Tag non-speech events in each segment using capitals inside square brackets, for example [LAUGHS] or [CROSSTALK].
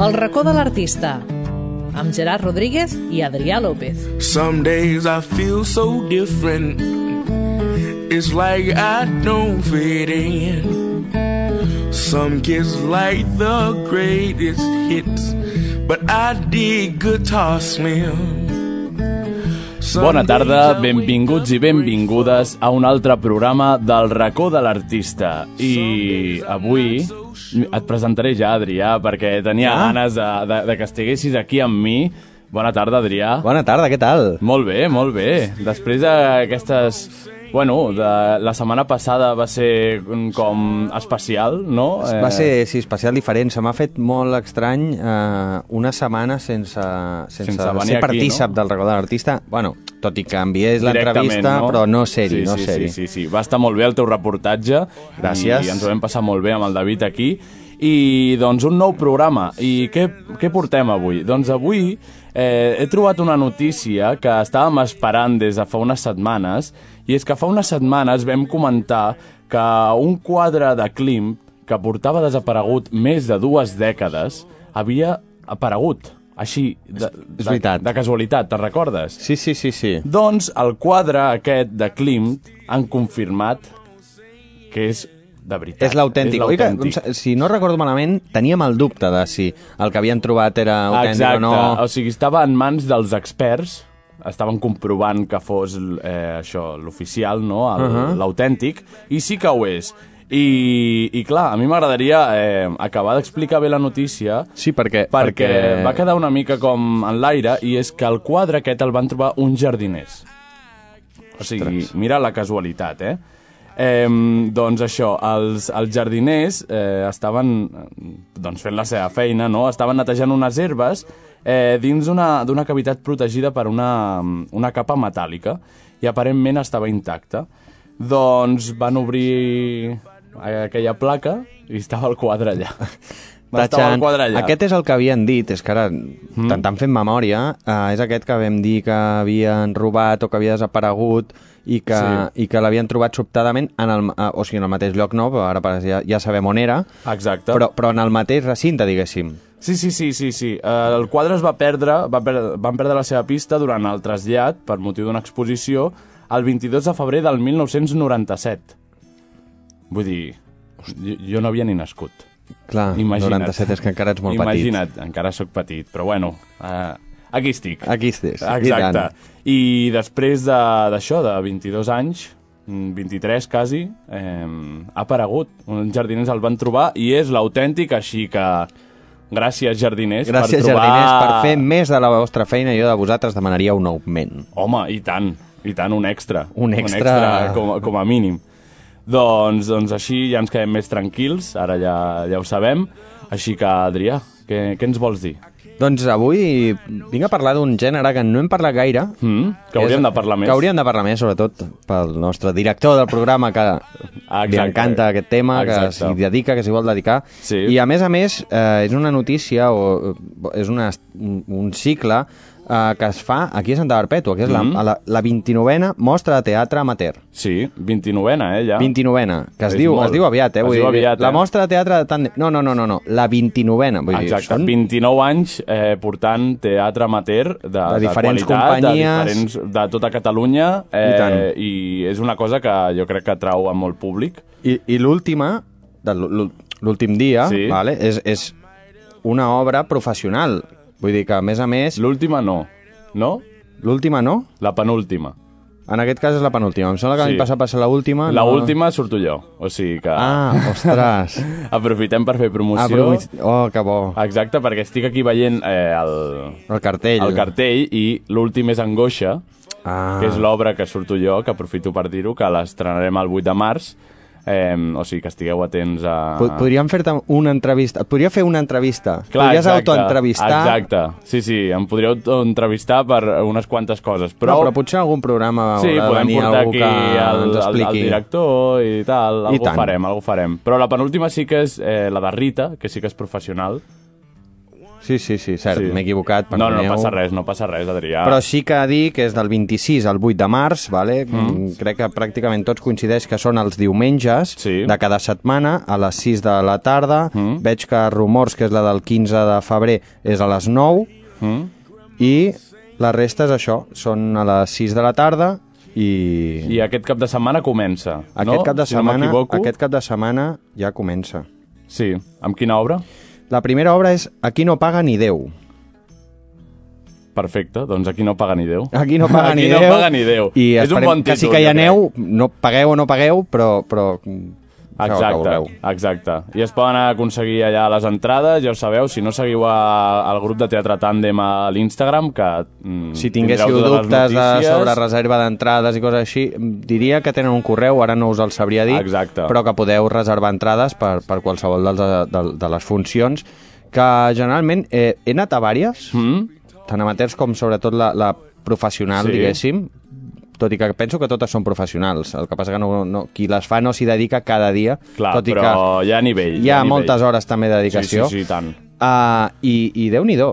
El racó de l'artista, amb Gerard Rodríguez i Adrià López. Some days I feel so different. It's like I don't fit in. Some kids like the greatest hits, but I dig guitar slim. Bona tarda, benvinguts i benvingudes a un altre programa del racó de l'artista. I avui et presentaré ja, Adrià, perquè tenia Ah. ganes de, de, de que estiguessis aquí amb mi. Bona tarda, Adrià. Bona tarda, què tal? Molt bé, molt bé. Després d'aquestes... Bueno, de, la setmana passada va ser com especial, no? Va ser, sí, especial diferent. Se m'ha fet molt estrany eh, una setmana sense, sense, Sense ser aquí, partícip no? del record de l'artista. Bueno, tot i que enviés l'entrevista, però no seri, sí, no sí, seri. Sí, sí, sí. Va estar molt bé el teu reportatge. Gràcies. I ens ho vam passar molt bé amb el David aquí. I doncs un nou programa. I què, què portem avui? Doncs avui eh, he trobat una notícia que estàvem esperant des de fa unes setmanes i és que fa unes setmanes vam comentar que un quadre de Klimt que portava desaparegut més de dues dècades havia aparegut així, de, és veritat. de, de casualitat, te'n recordes? Sí, sí, sí, sí. Doncs el quadre aquest de Klimt han confirmat que és de veritat. És l'autèntic. L'autèntic. si no recordo malament, teníem el dubte de si el que havien trobat era autèntic Exacte, o no. o sigui, estava en mans dels experts, estaven comprovant que fos eh, això l'oficial, no? El- Uh -huh. l'autèntic, i sí que ho és. I, i clar, a mi m'agradaria eh, acabar d'explicar bé la notícia Sí, perquè... perquè va quedar una mica com en l'aire i és que el quadre aquest el van trobar uns jardiners. O sigui, mira la casualitat, eh? Eh, doncs això, els, els jardiners eh, estaven doncs fent la seva feina, no? Estaven netejant unes herbes eh, dins d'una cavitat protegida per una, una capa metàl·lica i aparentment estava intacta. Doncs van obrir aquella placa i estava el quadre allà. [LAUGHS] estava Tachan. el quadre allà. Aquest és el que havien dit, és que ara, mm. tentant fent memòria, eh, és aquest que vam dir que havien robat o que havia desaparegut i que, Sí. i que l'havien trobat sobtadament, en el, eh, o sigui, en el mateix lloc no, però ara ja, ja sabem on era, Exacte. però, però en el mateix recinte, diguéssim. Sí, sí, sí, sí, sí. Uh, el quadre es va perdre, va per, van perdre la seva pista durant el trasllat, per motiu d'una exposició, el 22 de febrer del 1997. Vull dir, jo, jo no havia ni nascut. Clar, Imagina't. 97 és que encara ets molt Imagina't, encara sóc petit, però bueno, uh, aquí estic. petit. Aquí estàs. Exacte. I I després de- d'això, de, de 22 anys, mm, 23 quasi, eh, ha aparegut. Uns jardiners el van trobar i és l'autèntic, així que gràcies jardiners Gràcies, per trobar... jardiners, per fer més de la vostra feina. Jo de vosaltres demanaria un augment. Home, i tant, i tant, un extra. Un extra. Un extra com, com a mínim. Doncs, doncs així ja ens quedem més tranquils, ara ja, ja ho sabem. Així que, Adrià, què, què ens vols dir? Doncs avui vinc a parlar d'un gènere que no hem parlat gaire. Mm? Que hauríem de parlar més. Que hauríem de parlar més, sobretot pel nostre director del programa, que Exacte. li encanta aquest tema, que Exacte. s'hi dedica, que s'hi vol dedicar. Sí. I a més a més, eh, és una notícia, o és una, un, un cicle eh, que es fa aquí a Santa Perpètua, que és la, la, la 29a Mostra de Teatre Amateur. Sí, 29ena, eh, ja. 29a, que es És diu, molt. es diu aviat, eh? Es Vull diu dir, aviat, La eh? Mostra de Teatre de tant... No, no, no, no, no, la 29a. Vull Exacte, dir, són 29 anys eh, portant teatre amateur de, de, diferents qualitat, companyies. de, diferents, de tota Catalunya eh, I tant. i és una cosa que jo crec que atrau a molt públic. I, i l'última, de l'ú- l'últim dia, Sí. vale, és, és una obra professional. Vull dir que, a més a més, L'última no, no? l'última no? La penúltima. En aquest cas és la penúltima. Em sembla que Sí. l'any passat va ser l'última. La no... última surto jo, o sigui que Ah, ostres. [LAUGHS] aprofitem per fer promoció. vull- Oh, que bo. Exacte, perquè estic aquí veient eh, el, El cartell. el cartell i l'últim és Angoixa, Ah. que és l'obra que surto jo, que aprofito per dir-ho, que l'estrenarem el 8 de març, Eh, o sigui que estigueu atents a... Po- Podríem fer-te una entrevista. Et podria fer una entrevista. Clar, Podries autoentrevistar. Exacte, sí, sí, em podríeu entrevistar per unes quantes coses, però... No, però potser en algun programa Sí, podem venir portar algú aquí que el, ens el, el director i tal, I algú tant. farem, algú farem. Però la penúltima sí que és eh, la de Rita, que sí que és professional. Sí, sí, sí, cert, Sí. m'he equivocat, No, no, no passa res, no passa res, Adrià. Però sí que dir que és del 26 al 8 de març, vale? Mm. crec que pràcticament tots coincideix que són els diumenges Sí. de cada setmana a les 6 de la tarda. Mm. Veig que Rumors, que és la del 15 de febrer, és a les 9 Mm? i la resta és això, són a les 6 de la tarda i, I aquest cap de setmana comença, aquest no? cap de si no setmana m'equivoco. aquest cap de setmana ja comença. Sí, amb quina obra? La primera obra és Aquí no paga ni Déu. Perfecte, doncs aquí no paga ni Déu. Aquí no paga Aquí ni no Déu. paga ni Déu. I És un bon que sí títol, que hi aneu, no pagueu o no pagueu, però... però Exacte, exacte. I es poden aconseguir allà les entrades, ja ho sabeu, si no seguiu a, al grup de Teatre Tàndem a l'Instagram, que mm, Si tinguéssiu dubtes de, notícies. sobre reserva d'entrades i coses així, diria que tenen un correu, ara no us el sabria dir, Exacte. però que podeu reservar entrades per, per qualsevol dels, de, de, de les funcions, que generalment eh, he anat a vàries, Mm? tant amateurs com sobretot la, la professional, Sí. diguéssim, tot i que penso que totes són professionals. El que passa que no, no, qui les fa no s'hi dedica cada dia, Clar, tot i però que hi ha nivell. hi ha nivell. moltes hores també de dedicació. Sí, sí, sí, tant. Uh, I i déu-n'hi-do.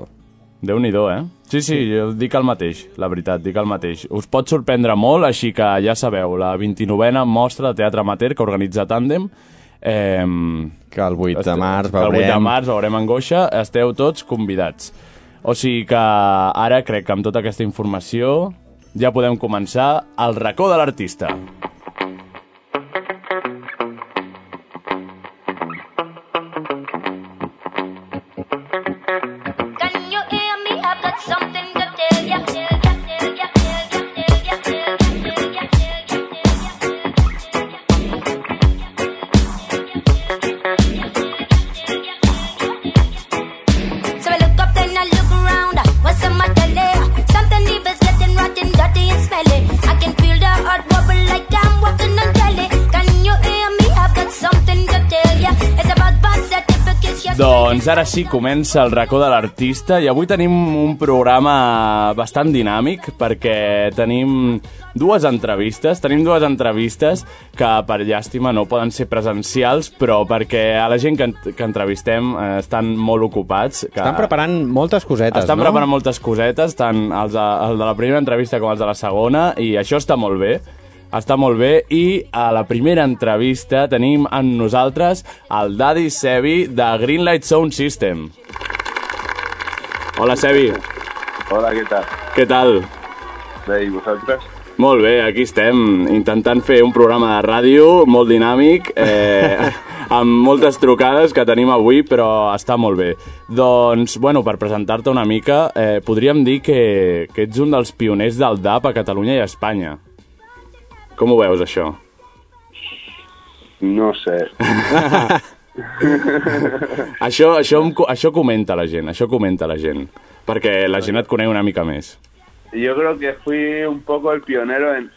Déu-n'hi-do, eh? Sí, sí, jo dic el mateix, la veritat, dic el mateix. Us pot sorprendre molt, així que ja sabeu, la 29a mostra de teatre amateur que organitza Tàndem, eh, Que el 8 de març que el 8 veurem... de març veurem Angoixa, esteu tots convidats. O sigui que ara crec que amb tota aquesta informació ja podem començar el racó de l'artista. Sí, comença el racó de l'artista i avui tenim un programa bastant dinàmic perquè tenim dues entrevistes, tenim dues entrevistes que per llàstima no poden ser presencials, però perquè a la gent que, que entrevistem eh, estan molt ocupats. Que Estan preparant moltes cosetes, estan no? preparant moltes cosetes, tant els de, el de la primera entrevista com els de la segona, i això està molt bé. Està molt bé i a la primera entrevista tenim amb nosaltres el Daddy Sebi de Greenlight Sound System. Hola Sebi, Hola, ¿qué tal? què tal? Bé, i vosaltres? Molt bé, aquí estem intentant fer un programa de ràdio molt dinàmic, eh, [LAUGHS] amb moltes trucades que tenim avui, però està molt bé. Doncs, bueno, per presentar-te una mica, eh, podríem dir que, que ets un dels pioners del DAP a Catalunya i a Espanya. Com ho veus, això? No sé. [LAUGHS] Això, això, em això comenta la gent, això comenta la gent, perquè la gent et coneix una mica més. Yo creo que fui un poco el pionero en,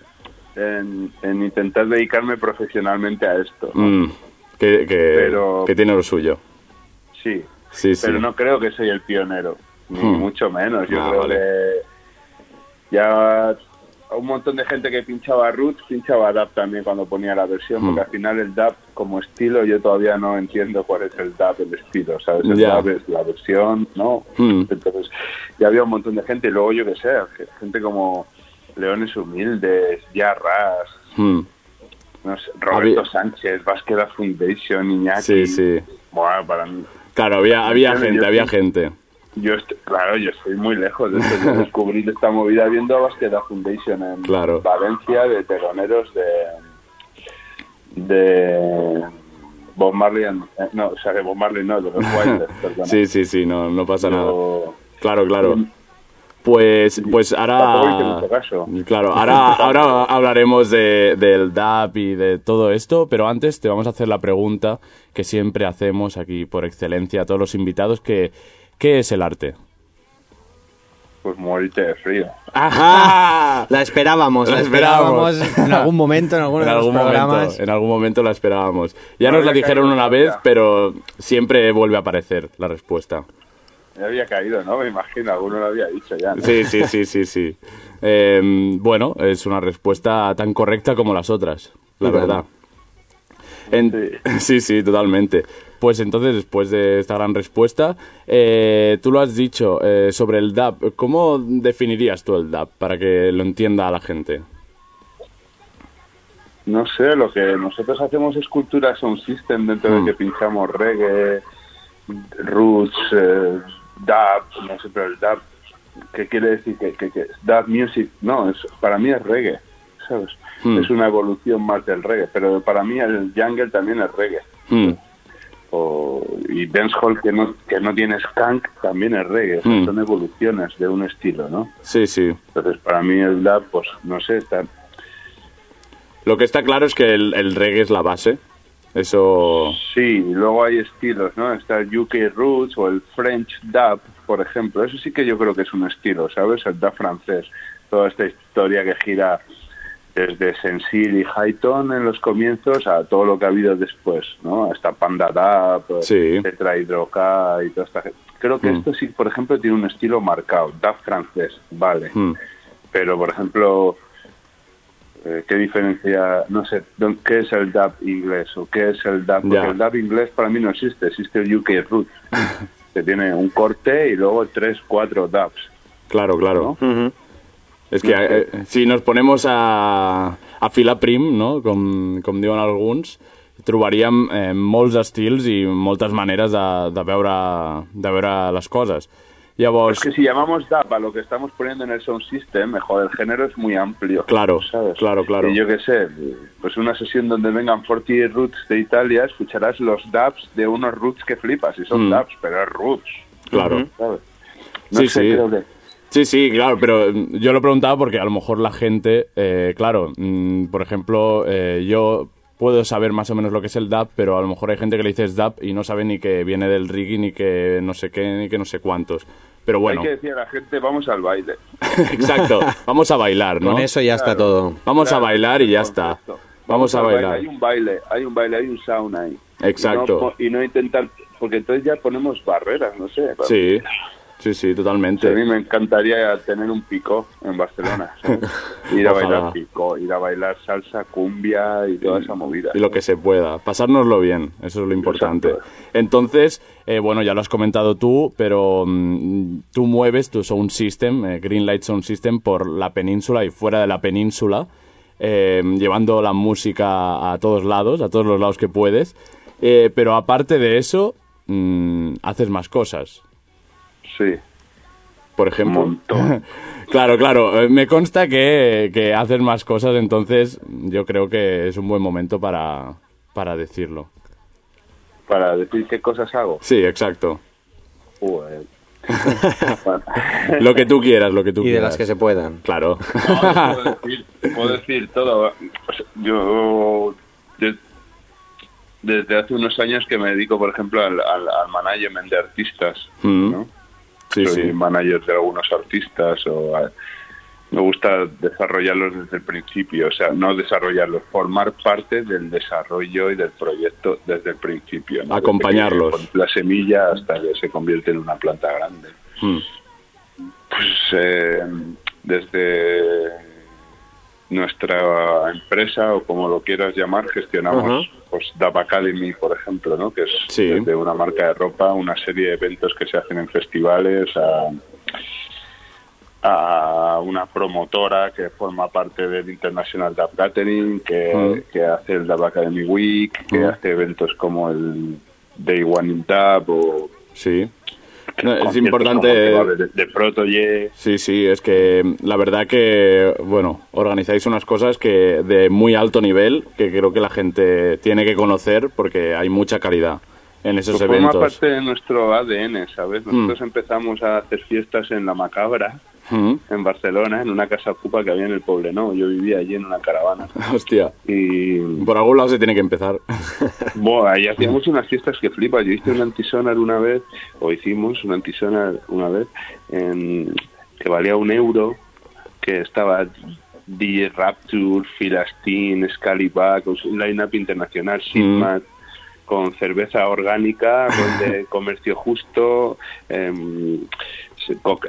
en, en intentar dedicarme profesionalmente a esto. ¿no? Mm, que, que, Pero- que tiene lo suyo. Sí, Sí, sí. pero no creo que soy el pionero, ni Hmm. mucho menos. Yo Ah, creo vale. que ya un montón de gente que pinchaba roots pinchaba DAP también cuando ponía la versión, Hmm. porque al final el DAP como estilo yo todavía no entiendo cuál es el DAP, el estilo, ¿sabes? El. DAP es la versión, ¿no? Hmm. Entonces ya había un montón de gente y luego yo que sé, gente como Leones Humildes, Yarras, Mm. no sé, Roberto Había- Sánchez, Vasqueda Foundation, Iñaki. Sí, sí. Bueno, para mí, Claro, había, había gente, había gente. Yo estoy, claro, yo estoy muy lejos de esto. Yo descubrí esta movida viendo a Vasqueda Foundation en Claro. Valencia de teloneros de de Bob Marley, and- eh, no, o sea, de Bob Marley no, de los [LAUGHS] perdona. Sí, sí, sí, no, no pasa nada. Yo- Claro, claro. Pues, pues ahora... Claro, ahora, ahora hablaremos de, del DAP y de todo esto, pero antes te vamos a hacer la pregunta que siempre hacemos aquí por excelencia a todos los invitados, que ¿qué es el arte? Pues morirte de frío. ¡Ajá! La esperábamos, la, La esperábamos. esperábamos. en algún momento, en alguno En de los algún, programas. momento, en algún momento la esperábamos. Ya No nos la dijeron una vez, pero siempre vuelve a aparecer la respuesta. Me había caído, ¿no? Me imagino, alguno lo había dicho ya. ¿no? Sí, sí, sí, sí, sí. Eh, bueno, es una respuesta tan correcta como las otras, la verdad. En- sí, [LAUGHS] sí, totalmente. Pues entonces, después de esta gran respuesta, eh, tú lo has dicho eh, sobre el dub. ¿Cómo definirías tú el dub para que lo entienda la gente? No sé, lo que nosotros hacemos es cultura sound system dentro Mm. de que pinchamos reggae, roots, eh, dub, no sé, pero el dub, ¿qué quiere decir? Que, que, que dub music, no, es, para mí es reggae, ¿sabes? Mm. Es una evolución más del reggae, pero para mí el jungle también es reggae. Mm, O, y dancehall que no, que no tiene skunk también es reggae, o sea, Mm. son evoluciones de un estilo, ¿no? Sí, sí. Entonces para mí el dub, pues no sé, está, Lo que está claro es que el, el reggae es la base. Eso... Sí, y luego hay estilos, ¿no? Está el UK Roots o el French Dub, por ejemplo. Eso sí que yo creo que es un estilo, ¿sabes? El dub francés. Toda esta historia que gira desde Sensil y Highton en los comienzos a todo lo que ha habido después, ¿no? Hasta Panda Dub, Sí. Tetrahydroca y toda esta gente. Creo que Mm. esto sí, por ejemplo, tiene un estilo marcado, dub francés, vale. mm, Pero, por ejemplo, eh, ¿qué diferencia? No sé, don- ¿qué es el dub inglés o qué es el dub? Porque el dub inglés para mí no existe, existe el UK Root, [LAUGHS] que tiene un corte y luego tres, cuatro dubs. Claro, claro. Mhm. És que eh, si nos ponemos a, a filar prim, no? com, com diuen alguns, trobaríem eh, molts estils i moltes maneres de, de, veure, de veure les coses. Llavors, Es que si llamamos dub a lo que estamos poniendo en el sound system, mejor, el género es muy amplio. Claro, ¿sabes? claro, claro. Y yo qué sé, pues una sesión donde vengan 40 roots de Italia, escucharás los dubs de unos roots que flipas, y son Mm. dubs, pero es roots, claro. ¿sabes? No Sí, sé, sí. creo que... Sí, sí, claro, pero mm, yo lo preguntaba porque a lo mejor la gente, eh, claro, mm, por ejemplo, eh, yo puedo saber más o menos lo que es el dub, pero a lo mejor hay gente que le dices dub y no sabe ni que viene del reggae, ni que no sé qué, ni que no sé cuántos. Pero bueno, Hay que decir a la gente, vamos al baile. [LAUGHS] exacto, vamos a bailar, ¿no? Con eso ya está todo. Vamos a bailar y ya está. Vamos a al baile. bailar. Hay un baile, hay un baile, hay un sound ahí. Exacto. Y no, po- y no intentar, porque entonces ya ponemos barreras, no sé. Sí, sí, sí, A mí totalmente. me encantaría tener un picó en Barcelona. [LAUGHS] ¿sabes? Ir a bailar picó, ir a bailar salsa, cumbia y toda esa movida. Y lo que se pueda, pasárnoslo bien, eso es lo importante. Exacto. Entonces, eh, bueno, ya lo has comentado tú, pero mm, tú mueves tu sound system, eh, Greenlight Sound System, por la península y fuera de la península, eh, llevando la música a todos lados, a todos los lados que puedes. Eh, pero aparte de eso, mm, haces más cosas. Sí. Por ejemplo. Un montón. [LAUGHS] claro, claro. eh, Me consta que, que haces más cosas, entonces yo creo que es un buen momento para, para decirlo. Para decir qué cosas hago. Sí, exacto. Joder. Bueno. [LAUGHS] Lo que tú quieras, lo que tú Y de quieras. las que se puedan. Claro. No, puedo, decir, puedo decir todo. Yo de- desde hace unos años que me dedico, por ejemplo, al, al, al management de artistas. Mm. ¿no? Sí, Soy sí. manager de algunos artistas o a- me gusta desarrollarlos desde el principio, o sea, no desarrollarlos, formar parte del desarrollo y del proyecto desde el principio. Acompañarlos. la semilla hasta que se convierte en una planta grande. Mm. Pues eh, desde nuestra empresa o como lo quieras llamar, gestionamos Ajá. pues Dab Academy, por ejemplo, ¿no? que es Sí. desde una marca de ropa, una serie de eventos que se hacen en festivales, a, a una promotora que forma parte del International Dab Gathering, que, que hace el Dab Academy Week, que hace eventos como el Day One in Dab o Sí. No, es importante... de, de Protoye. Sí, sí, es que mm, la verdad que, bueno, organizáis unas cosas que de muy alto nivel que creo que la gente tiene que conocer porque hay mucha calidad en esos Pues forma eventos. parte de nuestro ADN, ¿sabes? Nosotros empezamos a hacer fiestas en la Macabra, Mm. en Barcelona, en una casa ocupa que había en el Poblenou. Yo vivía allí en una caravana. Hostia, Y por algún lado se tiene que empezar. [LAUGHS] bueno, ahí hacíamos unas fiestas que flipas. Yo hice un antisonar una vez, o hicimos un antisonar una vez, en, que valía un euro, que estaba DJ Rapture, Filastin, Scalibac, un line-up internacional, Sigma, con cerveza orgánica, [LAUGHS] con de comercio justo, co-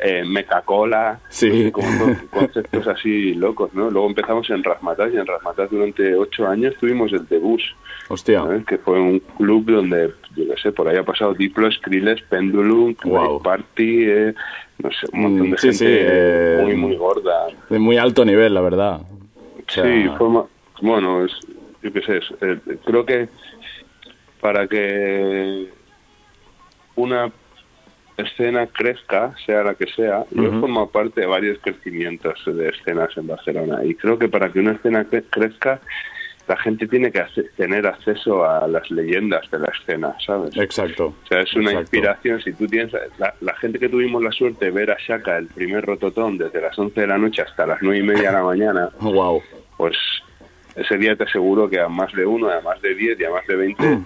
eh, Meca-Cola, Sí. como conceptos así locos, ¿no? Luego empezamos en Rasmatas y en Rasmatas durante ocho años tuvimos el Debus, Hostia. ¿sabes? que fue un club donde, yo qué sé, por ahí ha pasado Diplo, Skrillex, Pendulum, Wow. Party, eh, no sé, un montón Mm, de sí, gente sí, eh, muy, muy gorda. De muy alto nivel, la verdad. O sea, Sí, bueno, es, yo qué sé, es, eh, creo que para que una escena crezca, sea la que sea, yo he formado parte de varios crecimientos de escenas en Barcelona y creo que para que una escena cre- crezca, la gente tiene que tener acceso a las leyendas de la escena, ¿sabes? Exacto. O sea, es una Exacto. inspiración. Si tú tienes la, la gente que tuvimos la suerte de ver a Shaka el primer rototón desde las 11 de la noche hasta las 9 y media de la mañana, [LAUGHS] Wow. pues ese día te aseguro que a más de uno, a más de 10 y a más de 20,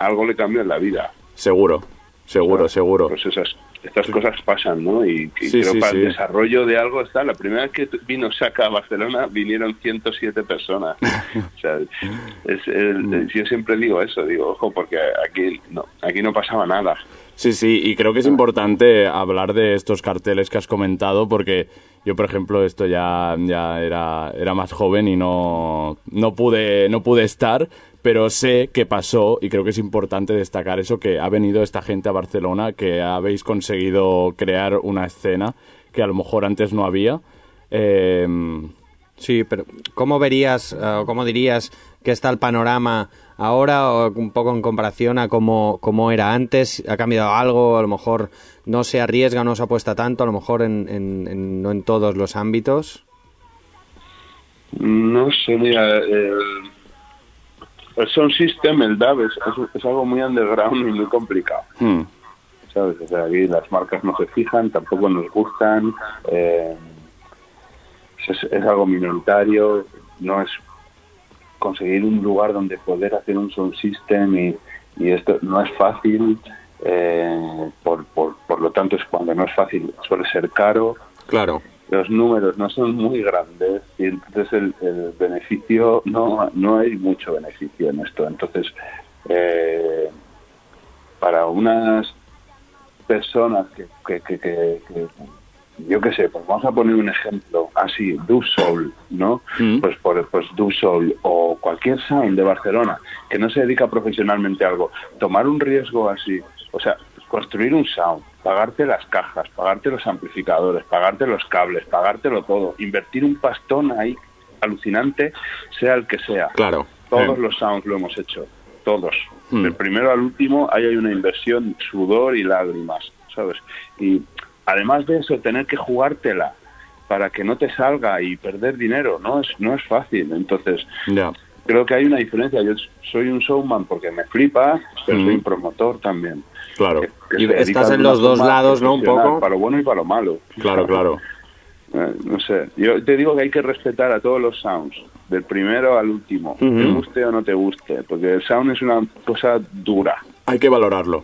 algo le cambió en la vida. Seguro. Seguro, seguro. Pues esas, estas cosas pasan, ¿no? Y, y Sí, creo sí, para sí. el desarrollo de algo está. La primera vez que vino Shaka a Barcelona vinieron 107 personas. [LAUGHS] o sea, es Mm. el- yo siempre digo eso, digo, ojo, porque aquí no, aquí no pasaba nada. Sí, sí, y creo que es importante hablar de estos carteles que has comentado porque yo, por ejemplo, esto ya, ya era, era más joven y no, no, pude, no pude estar, pero sé que pasó y creo que es importante destacar eso, que ha venido esta gente a Barcelona, que habéis conseguido crear una escena que a lo mejor antes no había. Eh, Sí, pero ¿cómo verías eh, o cómo dirías que está el panorama ahora o un poco en comparación a cómo, cómo era antes? ¿Ha cambiado algo? A lo mejor no se arriesga, no se apuesta tanto, a lo mejor en, en- en- no en todos los ámbitos. No sé, mira, el, el sound system, el DAB, es, es- es algo muy underground y muy complicado. hmm, ¿sabes? O sea, aquí las marcas no se fijan, tampoco nos gustan, eh, es, es algo minoritario, no es conseguir un lugar donde poder hacer un sound system y, y esto no es fácil, eh, por, por, por lo tanto es cuando no es fácil suele ser caro, Claro. Los números no son muy grandes y entonces el, el beneficio no no hay mucho beneficio en esto entonces eh, para unas personas que, que, que, que- que- yo qué sé pues vamos a poner un ejemplo así Do Soul no Mm. pues por pues Do Soul o cualquier sound de Barcelona que no se dedica profesionalmente a algo tomar un riesgo así o sea construir un sound pagarte las cajas pagarte los amplificadores pagarte los cables pagártelo todo invertir un pastón ahí alucinante sea el que sea Claro. todos los sounds lo hemos hecho, todos. Hmm. Del primero al último ahí hay una inversión, sudor y lágrimas, ¿sabes? Y además de eso, tener que jugártela para que no te salga y perder dinero, no es, no es fácil. Entonces, creo que hay una diferencia. Yo soy un showman porque me flipa, pero soy un promotor también. Claro, Que- que Y estás en los dos lados, ¿no? Un poco. Para lo bueno y para lo malo. claro, claro. [LAUGHS] Eh, no sé, yo te digo que hay que respetar a todos los sounds, del primero al último, te Ujú. guste o no te guste, porque el sound es una cosa dura. Hay que valorarlo.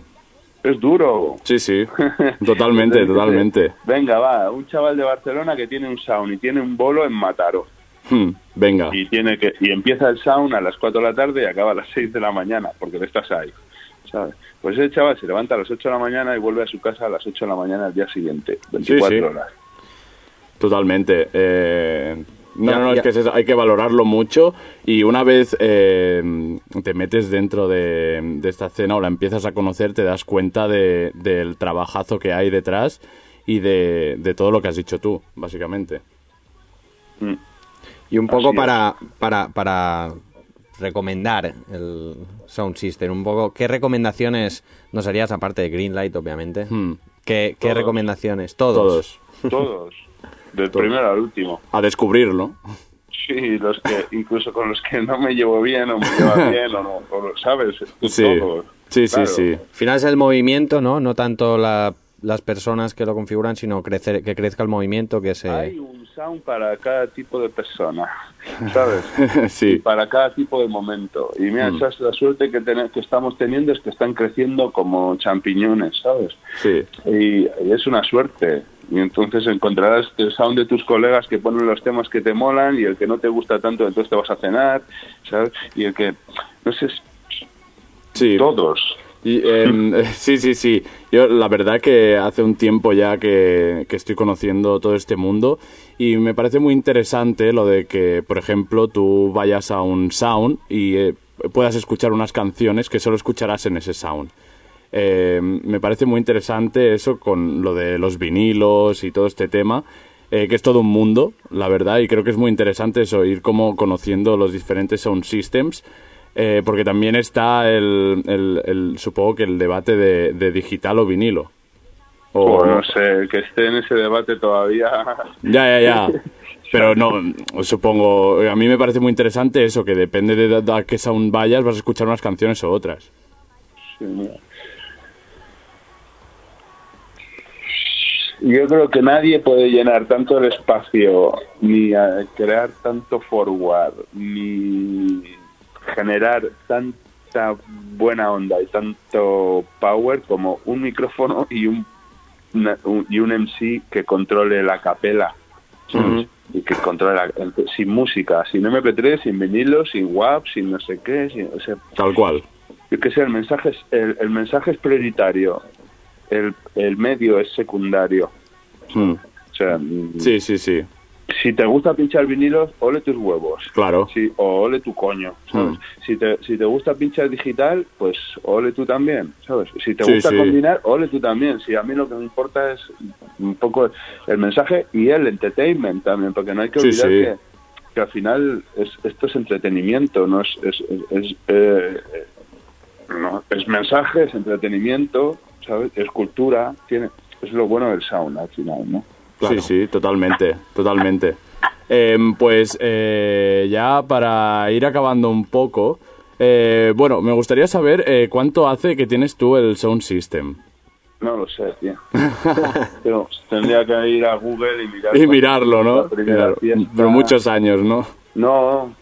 Es duro. Sí, sí. [LAUGHS] Totalmente, totalmente. Venga, va, un chaval de Barcelona que tiene un sound y tiene un bolo en Mataró. Hmm, venga. Y, tiene que, y empieza el sound a las 4 de la tarde y acaba a las 6 de la mañana, porque estás ahí. ¿Sabes? Pues ese chaval se levanta a las 8 de la mañana y vuelve a su casa a las 8 de la mañana al día siguiente, 24 sí. horas. Totalmente. Eh, no, Ya- no, es que es eso, hay que valorarlo mucho y una vez eh, te metes dentro de, de esta escena o la empiezas a conocer, te das cuenta de- del trabajazo que hay detrás y de, de todo lo que has dicho tú, básicamente. Mm. Y un poco para, para, para recomendar el Sound System, un poco, ¿qué recomendaciones nos harías aparte de Greenlight, obviamente? Hmm. ¿Qué, qué recomendaciones? Todos. Todos. Todos, del primero al último. A descubrirlo. Sí, los que incluso con los que no me llevo bien o me lleva [LAUGHS] bien o no, o, ¿sabes? Sí. Todos. Sí, sí, sí. Al final es el movimiento, ¿no? No tanto la- las personas que lo configuran, sino crecer, que crezca el movimiento, que se... Hay un sound para cada tipo de persona, ¿sabes? [LAUGHS] Y sí. para cada tipo de momento. Y mira, esa es la suerte que, tener- que estamos teniendo, es que están creciendo como champiñones, ¿sabes? Sí. Y, y es una suerte. Y entonces encontrarás el sound de tus colegas que ponen los temas que te molan y el que no te gusta tanto, entonces te vas a cenar, ¿sabes? Y el que, no sé, Sí. todos. Y, em, [LAUGHS] sí, sí, sí. Yo la verdad que hace un tiempo ya que, estoy conociendo todo este mundo y me parece muy interesante lo de que, por ejemplo, tú vayas a un sound y eh, puedas escuchar unas canciones que solo escucharás en ese sound. Eh, me parece muy interesante eso con lo de los vinilos y todo este tema, eh, que es todo un mundo, la verdad, y creo que es muy interesante eso, ir como conociendo los diferentes sound systems, eh, porque también está el, el- el- supongo que el debate de, de digital o vinilo. O, O no sé, que esté en ese debate todavía. Ya, ya, ya. [LAUGHS] Pero no, supongo, a mí me parece muy interesante eso, que depende de, de a qué sound vayas, vas a escuchar unas canciones o otras. Sí, mira. Yo creo que nadie puede llenar tanto el espacio, ni crear tanto forward, ni generar tanta buena onda y tanto power como un micrófono y un, una- un- y un MC que controle la capela. Y que controle la- sin música, sin MP3, sin vinilo, sin WAP, sin no sé qué. sin- o sea, Tal cual. yo que sé, el mensaje es, el, el mensaje es prioritario, el, el medio es secundario. Mm. O sea, mm, Sí, sí, sí, si te gusta pinchar vinilos, ole tus huevos. claro. Sí, o ole tu coño, ¿sabes? Mm. Si, te, si te gusta pinchar digital, pues ole tú también, ¿sabes? Si te Sí, gusta sí. combinar, ole tú también. Si a mí lo que me importa es un poco el mensaje y el entertainment también, porque no hay que olvidar sí. Que, que al final es, esto es entretenimiento, no es... es, es- es, eh, eh, no, es mensaje, es entretenimiento, ¿sabes? Es cultura, tiene... Es lo bueno del sound al final, ¿no? Sí, sí, totalmente, [LAUGHS] totalmente. Em, pues eh, ya para ir acabando un poco, eh, bueno, me gustaría saber eh, cuánto hace que tienes tú el Sound System. No lo sé, tío. [LAUGHS] Pero tendría que ir a Google y mirar. Y mirarlo, ¿no? Claro. Pero muchos años, ¿no? No,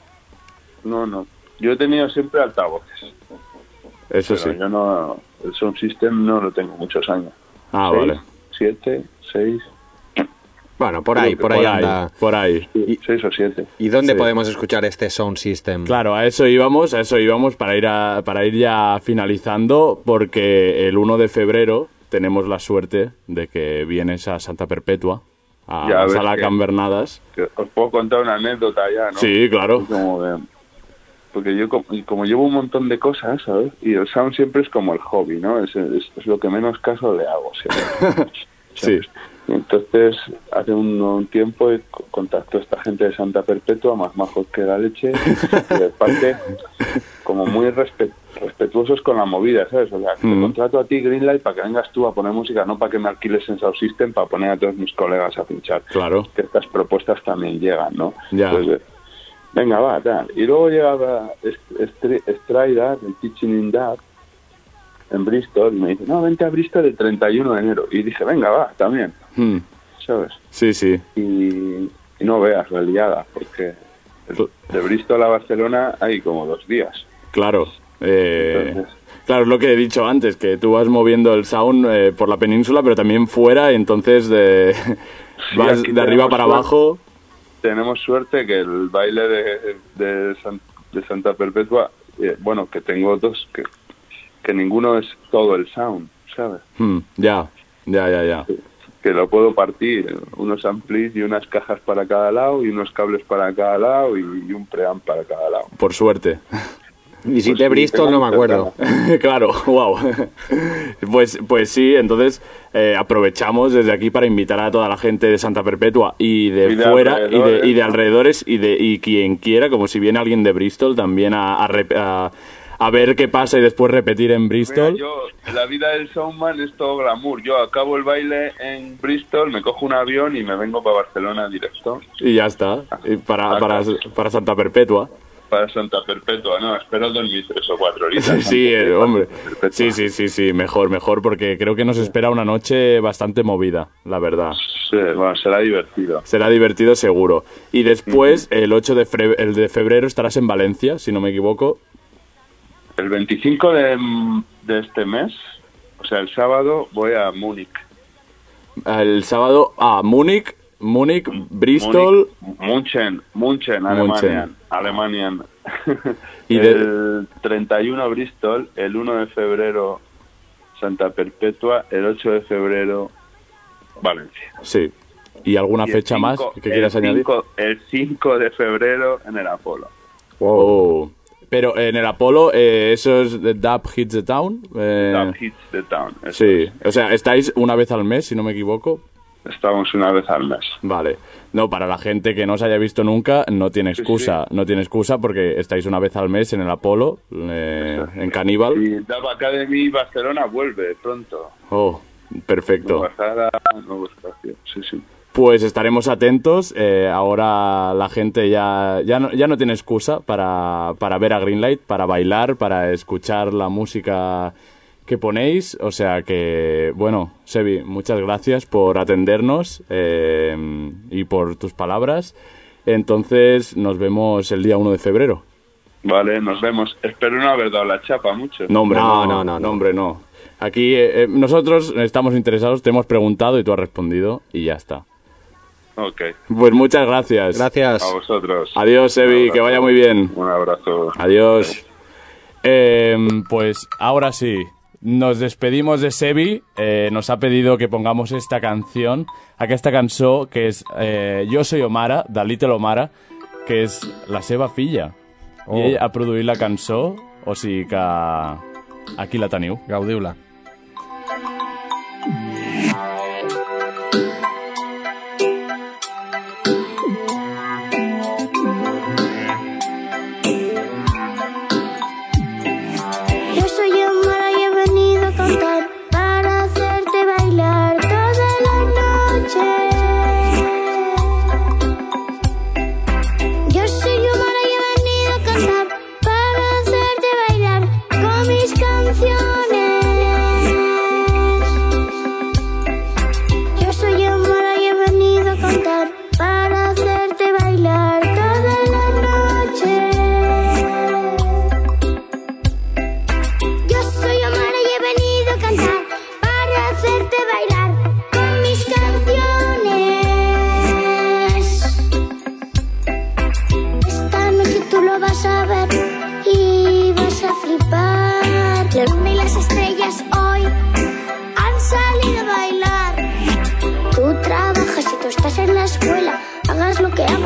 no, no. Yo he tenido siempre altavoces. Eso pero sí. yo no. El sound system no lo tengo muchos años. Ah, Seis, vale. Siete, seis. Bueno, por ahí, por ahí anda. por ahí. sí, seis o siete. ¿Y dónde Sí. podemos escuchar este sound system? Claro, a eso íbamos, a eso íbamos para ir a, para ir ya finalizando, porque el 1 de febrero tenemos la suerte de que vienes a Santa Perpetua, a Ya la sala que- Cambernadas. Que Os puedo contar una anécdota ya, ¿no? Sí, claro. Como de- porque yo como, y como llevo un montón de cosas, ¿sabes? Y el sound siempre es como el hobby, ¿no? Es, es, es lo que menos caso le hago siempre. [LAUGHS] Sí. Entonces, hace un, un tiempo eh, co- contactó a esta gente de Santa Perpetua, más majos que la leche, y de parte como muy respe- respetuosos con la movida, ¿sabes? O sea, te Mm. contrato a ti, Greenlight, para que vengas tú a poner música, no para que me alquiles en Sound System para poner a todos mis colegas a pinchar. Claro. Que estas propuestas también llegan, ¿no? Ya. Pues, eh, venga, va, tal. Y luego llegaba Estraida, del Teaching in Dub, en Bristol, y me dice, no, vente a Bristol el 31 de enero. Y dije, venga, va, también, Hmm, ¿sabes? Sí, sí. Y, y no veas la liada, porque de Bristol a Barcelona hay como dos días. Claro. Eh, Entonces- claro, es lo que he dicho antes, que tú vas moviendo el sound eh, por la península, pero también fuera, y entonces de, [LAUGHS] vas de arriba para suerte. abajo. Tenemos suerte que el baile de, de, San- de Santa Perpetua, eh, bueno, que tengo dos, que, que ninguno es todo el sound, ¿sabes? Hmm, ya, ya, ya, ya. que lo puedo partir, unos amplis y unas cajas para cada lado y unos cables para cada lado y, y un preamp para cada lado. Por suerte. [LAUGHS] Visité Pues Bristol, no me acuerdo. [LAUGHS] claro, wow. [LAUGHS] Pues, pues sí, entonces eh, aprovechamos desde aquí para invitar a toda la gente de Santa Perpetua y de, Y de fuera y de, alrededores, y de y de y quien quiera, como si viene alguien de Bristol también a, a, a- a ver qué pasa y después repetir en Mira, Bristol. yo, la vida del soundman es todo glamour. Yo acabo el baile en Bristol, me cojo un avión y me vengo para Barcelona directo, Y ya está. Y para, para, para Santa Perpetua. para Santa Perpetua. No, espero dormir tres o cuatro horitas. [LAUGHS] Sí, eh, hombre. Sí, sí, sí, sí, mejor, mejor, porque creo que nos espera una noche bastante movida, la verdad. Sí, bueno, será divertido. Será divertido seguro. Y después, el 8 de, el de febrero, estarás en Valencia, si no me equivoco. El 25 de, de este mes, o sea, el sábado, voy a Múnich. El sábado a Múnich, Múnich, Bristol. München, München, Alemania. Alemania. Y de- el 31 Bristol, el 1 de febrero Santa Perpetua, el 8 de febrero, Valencia. Sí. ¿Y alguna Y fecha más que quieras añadir? cinco- el 5 de febrero en el Apolo. Oh. Pero en el Apolo, eh, eso es Dub Hits the Town. eh, Dub Hits the Town. sí, es. o sea, estáis una vez al mes, si no me equivoco. Estamos una vez al mes. Vale. No, para la gente que no os haya visto nunca, no tiene Sí, excusa. No tiene excusa porque estáis una vez al mes en el Apolo, eh, en Caníbal. Y Dub Academy Barcelona vuelve pronto. Oh, perfecto. Nueva sala, nuevo espacio. Sí, sí. Pues estaremos atentos. eh, ahora la gente ya, ya, no, ya no tiene excusa para, para ver a Greenlight, para bailar, para escuchar la música que ponéis. O sea que, bueno, Sebi, muchas gracias por atendernos eh, y por tus palabras. Entonces nos vemos el día 1 de febrero. Vale, nos vemos. Espero no haber dado la chapa mucho. No, hombre, No, no, no, no, no. hombre, no. Aquí eh, eh, nosotros estamos interesados, te hemos preguntado y tú has respondido y ya está. Ok. Pues muchas gracias. Gracias. A vosotros. Adiós, Evi, que vaya muy bien. Un abrazo. Adiós. Eh, pues ahora sí, nos despedimos de Sebi. Eh, nos ha pedido que pongamos esta canción, aquesta cançó que és eh, Jo soy Omara, de Little Omara, que és la seva filla. Oh. I ell ha produït la cançó, o sigui que aquí la teniu. Gaudiu-la.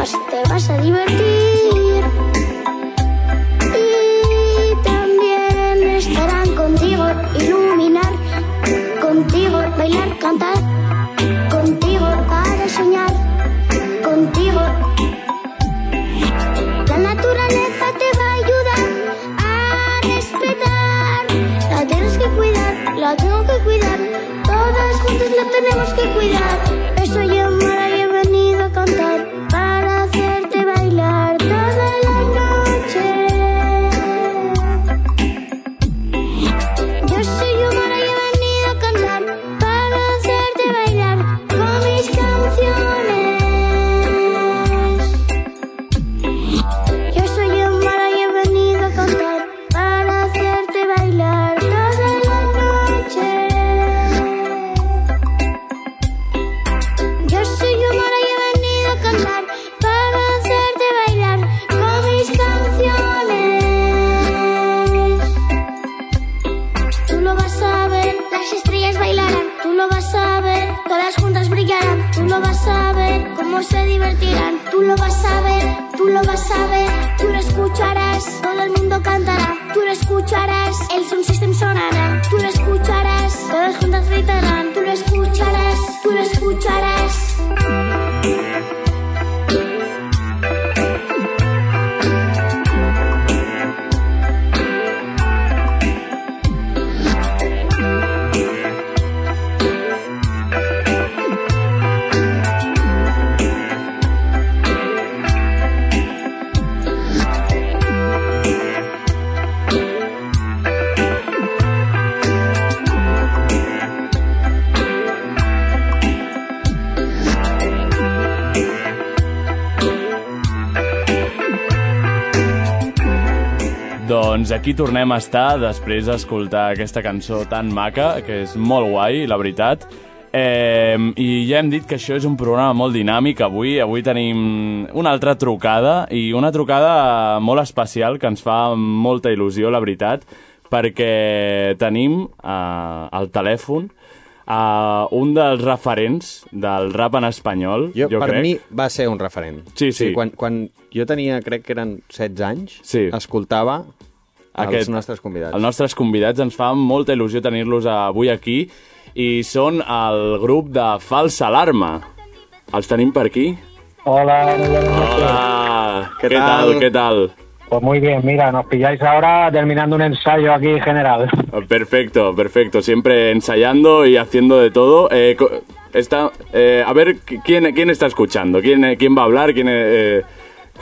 Te vas a divertir. Aquí tornem a estar després d'escoltar aquesta cançó tan maca, que és molt guai, la veritat. Eh, I ja hem dit que això és un programa molt dinàmic avui. Avui tenim una altra trucada i una trucada molt especial que ens fa molta il·lusió, la veritat, perquè tenim uh, al telèfon uh, un dels referents del rap en espanyol, Jo, jo, per crec. mi va ser un referent. Sí, sí. quan, quan jo tenia, crec que eren 16 anys, Sí. escoltava Aquest- els nostres convidats. Els nostres convidats ens fa molta il·lusió tenir-los avui aquí i són el grup de Falsa Alarma. Els tenim per aquí? Hola. Hola! ¿Qué Què tal? tal? Què tal? Pues muy bien, mira, nos pilláis ahora terminando un ensayo aquí general. Perfecto, perfecto. Siempre ensayando y haciendo de todo. Eh, está, eh, a ver, ¿quién, ¿quién está escuchando? ¿Quién, eh, quién va a hablar? ¿Quién, eh,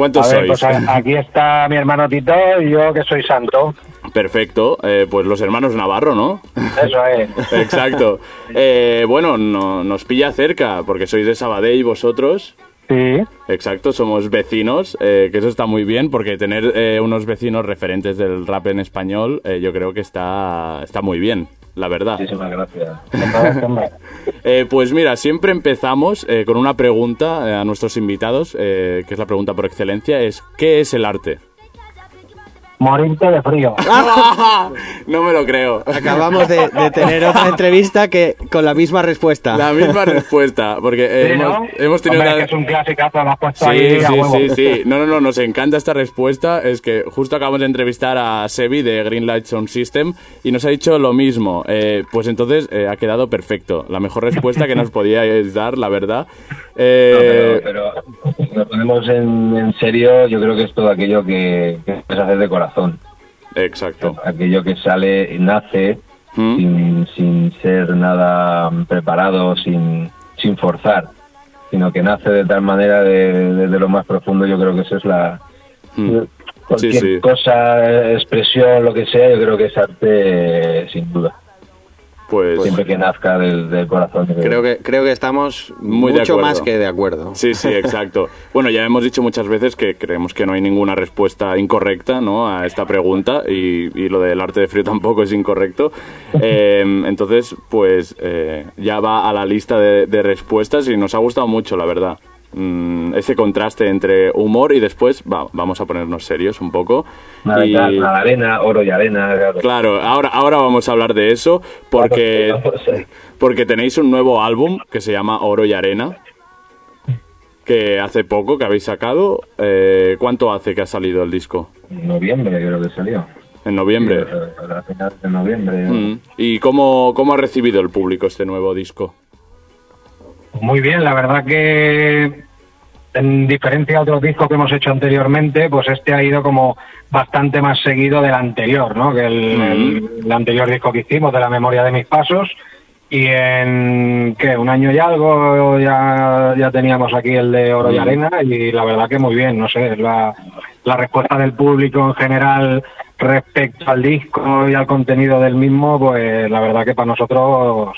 ¿Cuántos A ver, sois? pues aquí está mi hermano Tito y yo que soy santo. Perfecto. Eh, pues los hermanos Navarro, ¿no? Eso es. [LAUGHS] Exacto. Eh, bueno, no- nos pilla cerca, porque sois de Sabadell vosotros. Sí, Exacto, somos vecinos, eh, que eso está muy bien, porque tener eh, unos vecinos referentes del rap en español, eh, yo creo que está, está muy bien, la verdad. Muchísimas gracias. [LAUGHS] Eh, pues mira, siempre empezamos eh, con una pregunta eh, a nuestros invitados, eh, que es la pregunta por excelencia, es ¿qué es el arte? Morirte de frío. [LAUGHS] no me lo creo. Acabamos de, de tener otra entrevista que con la misma respuesta. La misma respuesta, porque eh, Sí, hemos, ¿no? hemos tenido Hombre, una- que es un clasicazo, lo has puesto Sí, ahí sí, sí, sí. No, no, no, nos encanta esta respuesta. Es que justo acabamos de entrevistar a Sebi de Greenlight Sound System y nos ha dicho lo mismo. Eh, pues entonces eh, ha quedado perfecto. La mejor respuesta que nos podíais dar, la verdad. Eh, pero, pero si nos ponemos en, en serio, yo creo que es todo aquello que, que puedes hacer de corazón. Exacto. Aquello que sale y nace ¿Mm? sin, sin ser nada preparado, sin, sin forzar, sino que nace de tal manera de- desde lo más profundo. Yo creo que eso es la. Mm. Cualquier Sí, sí. cosa, expresión, lo que sea, yo creo que es arte eh, sin duda. Pues Siempre que nazca del, del corazón. Creo que, creo que estamos Muy mucho más que de acuerdo. Sí, sí, [LAUGHS] exacto. Bueno, ya hemos dicho muchas veces que creemos que no hay ninguna respuesta incorrecta ¿no? a esta pregunta y, y lo del arte de frío tampoco es incorrecto. [LAUGHS] Eh, entonces, pues eh, ya va a la lista de, de respuestas y nos ha gustado mucho, la verdad. Mm, ese contraste entre humor y después va, vamos a ponernos serios un poco. Nada, Y- nada, arena, oro y arena. Claro. Claro, ahora, ahora vamos a hablar de eso porque, porque tenéis un nuevo álbum que se llama Oro y Arena, que hace poco que habéis sacado. Eh, ¿Cuánto hace que ha salido el disco? En noviembre creo que salió. En noviembre. A a finales de noviembre. Mm. ¿Y cómo, cómo ha recibido el público este nuevo disco? Muy bien, la verdad que en diferencia a otros discos que hemos hecho anteriormente, pues este ha ido como bastante más seguido del anterior, ¿no? Que el, Mm. el- el anterior disco que hicimos, de la memoria de mis pasos. Y en, ¿qué? Un año y algo ya, ya teníamos aquí el de Oro y. Arena y la verdad que muy bien, no sé, la, la respuesta del público en general respecto al disco y al contenido del mismo, pues la verdad que para nosotros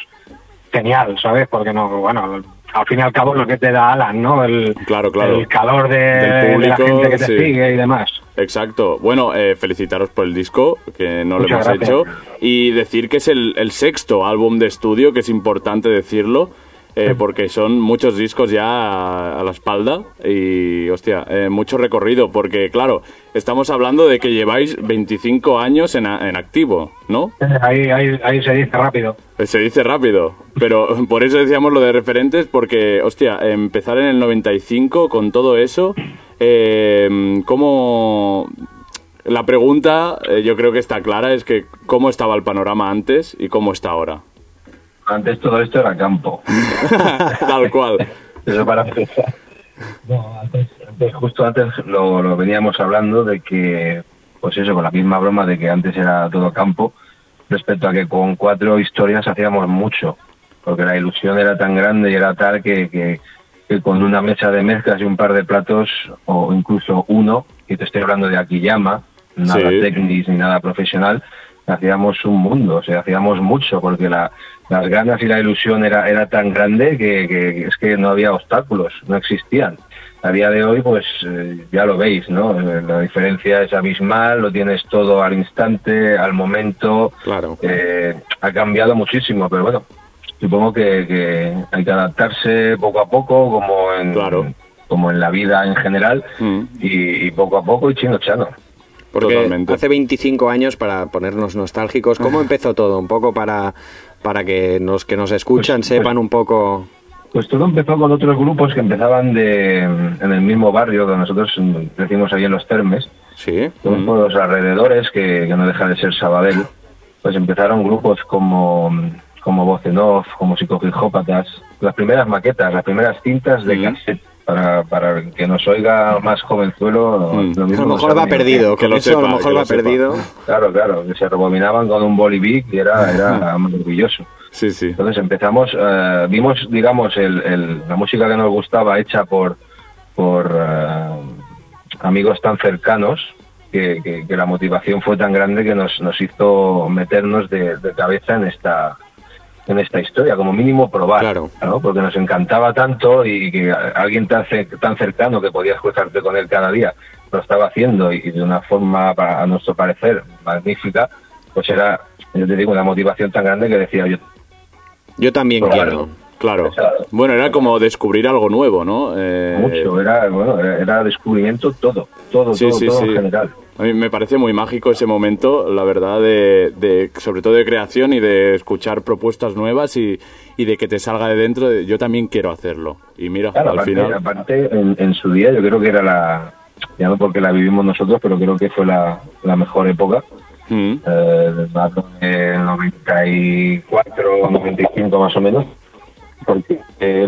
genial, ¿sabes? Porque no, bueno, al fin y al cabo es lo que te da Alan, ¿no? El, Claro, claro. el calor de, Del de la público, gente que te sí. sigue y demás. Exacto. Bueno, eh, felicitaros por el disco, que no lo hemos gracias. hecho. Y decir que es el, el sexto álbum de estudio, que es importante decirlo, eh, porque son muchos discos ya a, a la espalda y, hostia, eh, mucho recorrido, porque, claro, estamos hablando de que lleváis 25 años en, a- en activo, ¿no? Ahí, ahí, ahí se dice rápido. Eh, Se dice rápido, pero [LAUGHS] por eso decíamos lo de referentes, porque, hostia, empezar en el 95 con todo eso, eh, ¿cómo...? La pregunta, eh, yo creo que está clara, es que ¿cómo estaba el panorama antes y cómo está ahora? Antes todo esto era campo. [LAUGHS] Tal cual. Eso para empezar. No, antes, antes- justo antes lo, lo veníamos hablando de que, pues eso, con la misma broma de que antes era todo campo, respecto a que con cuatro historias hacíamos mucho, porque la ilusión era tan grande y era tal que, que, que con una mesa de mezclas y un par de platos, o incluso uno, y te estoy hablando de Akiyama, nada Sí. técnico ni nada profesional, hacíamos un mundo, o sea, hacíamos mucho, porque la, las ganas y la ilusión era, era tan grande que, que es que no había obstáculos, no existían. A día de hoy, pues eh, ya lo veis, ¿no? Eh, La diferencia es abismal, lo tienes todo al instante, al momento. Claro. Eh, ha cambiado muchísimo, pero bueno, supongo que, que hay que adaptarse poco a poco, como en, Claro. como en la vida en general, Mm. y, y poco a poco y chino chano. Porque Totalmente. hace 25 años, para ponernos nostálgicos, ¿cómo empezó todo? Un poco para, para que los que nos escuchan Pues- sepan un poco... Pues todo empezó con otros grupos que empezaban de, en el mismo barrio que nosotros crecimos ahí en los Termes, Sí. todos por los alrededores, que, que no deja de ser Sabadell, pues empezaron grupos como, como Voz en Off, como Psicofijópatas, las primeras maquetas, las primeras cintas de Mm. cassette, para, para que nos oiga más jovenzuelo. Mm. lo A mismo lo no mejor va lo perdido, que lo a sepa, lo mejor que lo va sepa. perdido. Claro, claro, que se rebobinaban con un bolivic y era, era maravilloso. Sí, sí. Entonces empezamos, eh, vimos, digamos, el, el- la música que nos gustaba hecha por, por eh, amigos tan cercanos que, que- que la motivación fue tan grande que nos, nos hizo meternos de, de cabeza en esta en esta historia, como mínimo probar, Claro. ¿no? porque nos encantaba tanto y que alguien tan, tan cercano que podías cruzarte con él cada día lo estaba haciendo y, de una forma, a nuestro parecer, magnífica, pues era, yo te digo, una motivación tan grande que decía yo, Yo también quiero. Claro. Bueno, era como descubrir algo nuevo, ¿no? Eh, mucho, era, bueno, era descubrimiento todo, todo, Sí, todo, sí, todo sí. en general. A mí me parece muy mágico ese momento, la verdad, de, de- sobre todo de creación y de escuchar propuestas nuevas y, y de que te salga de dentro. de, yo también quiero hacerlo. Y mira, Claro, al aparte, final. aparte, en, en su día yo creo que era la, ya no porque la vivimos nosotros, pero creo que fue la, la mejor época, Mm, eh, del dato de 94 o 95 más o menos, porque eh,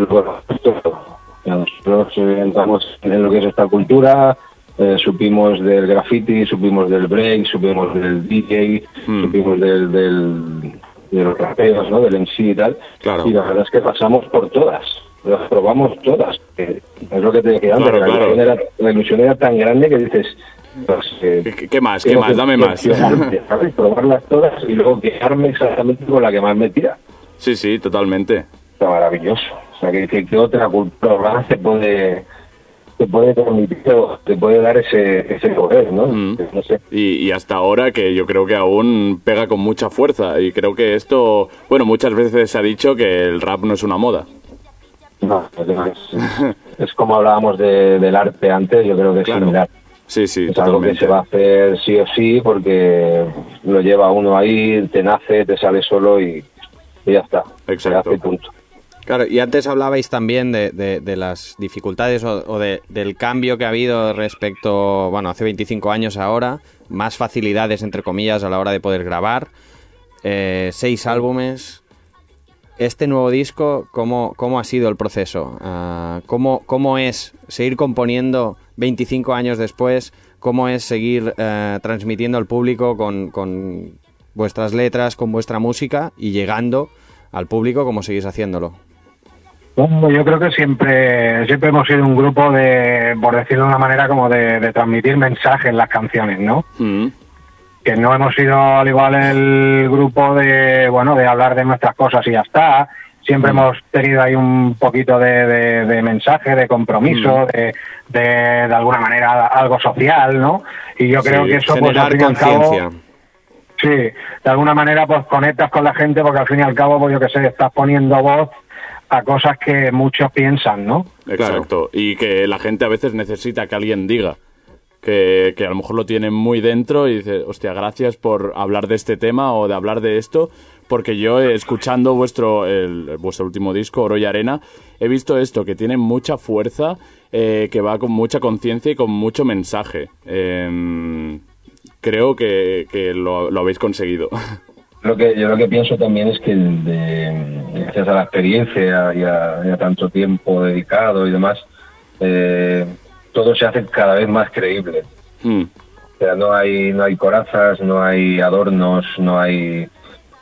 nosotros eh, entramos en lo que es esta cultura, eh, supimos del graffiti, supimos del break, supimos del DJ, Hmm. supimos del, del, de los rapeos, ¿no? del MC y tal, Claro. y la verdad es que pasamos por todas, las probamos todas, es lo que te decía antes, Claro, la, claro. Ilusión era, la ilusión era tan grande que dices, pues, eh, ¿Qué, más? ¿Qué más? que Dame más. Probarlas todas y luego quedarme exactamente con la que más me tira. sí, sí, totalmente. Está maravilloso. O sea, que dice que otra cultura urbana te puede te puede o te puede dar ese, ese poder, ¿no? Mm. No sé. Y, y hasta ahora que yo creo que aún pega con mucha fuerza. Y creo que esto, bueno, muchas veces se ha dicho que el rap no es una moda. No, es, [LAUGHS] es como hablábamos de- del arte antes, yo creo que es similar. Sí, sí, es algo que se va a hacer sí o sí porque lo lleva uno ahí, te nace, te sale solo y, y ya está. Exacto. Se hace punto. Claro, y antes hablabais también de, de- de las dificultades o, o de- del cambio que ha habido respecto, bueno, hace 25 años ahora, más facilidades, entre comillas, a la hora de poder grabar, eh, seis álbumes. Este nuevo disco, ¿cómo, cómo ha sido el proceso? Ah, ¿cómo, ¿Cómo es seguir componiendo 25 años después? ¿Cómo es seguir eh, transmitiendo al público con, con vuestras letras, con vuestra música y llegando al público como seguís haciéndolo? Bueno, yo creo que siempre, siempre hemos sido un grupo de, por decirlo de una manera, como de, de transmitir mensajes en las canciones, ¿no? Mm, Que no hemos sido al igual el grupo de, bueno, de hablar de nuestras cosas y ya está. Siempre hemos tenido ahí un poquito de, de- de mensaje, de compromiso, de, de, de alguna manera algo social, ¿no? Y yo creo Sí, que eso, pues Generar cabo, conciencia. Sí, de alguna manera pues conectas con la gente porque al fin y al cabo, pues yo que sé, estás poniendo voz a cosas que muchos piensan, ¿no? Exacto. Y que la gente a veces necesita que alguien diga. Que, que a lo mejor lo tiene muy dentro y dice, hostia, gracias por hablar de este tema o de hablar de esto, porque yo eh, escuchando vuestro, el- vuestro último disco, Oro y Arena, he visto esto, que tiene mucha fuerza, eh, que va con mucha conciencia y con mucho mensaje. Em, creo que, que lo, lo habéis conseguido. [LAUGHS] Lo que, yo lo que pienso también es que de- gracias a la experiencia y a, y a tanto tiempo dedicado y demás, eh, todo se hace cada vez más creíble. Mm, O sea, no hay, no hay corazas, no hay adornos, no hay...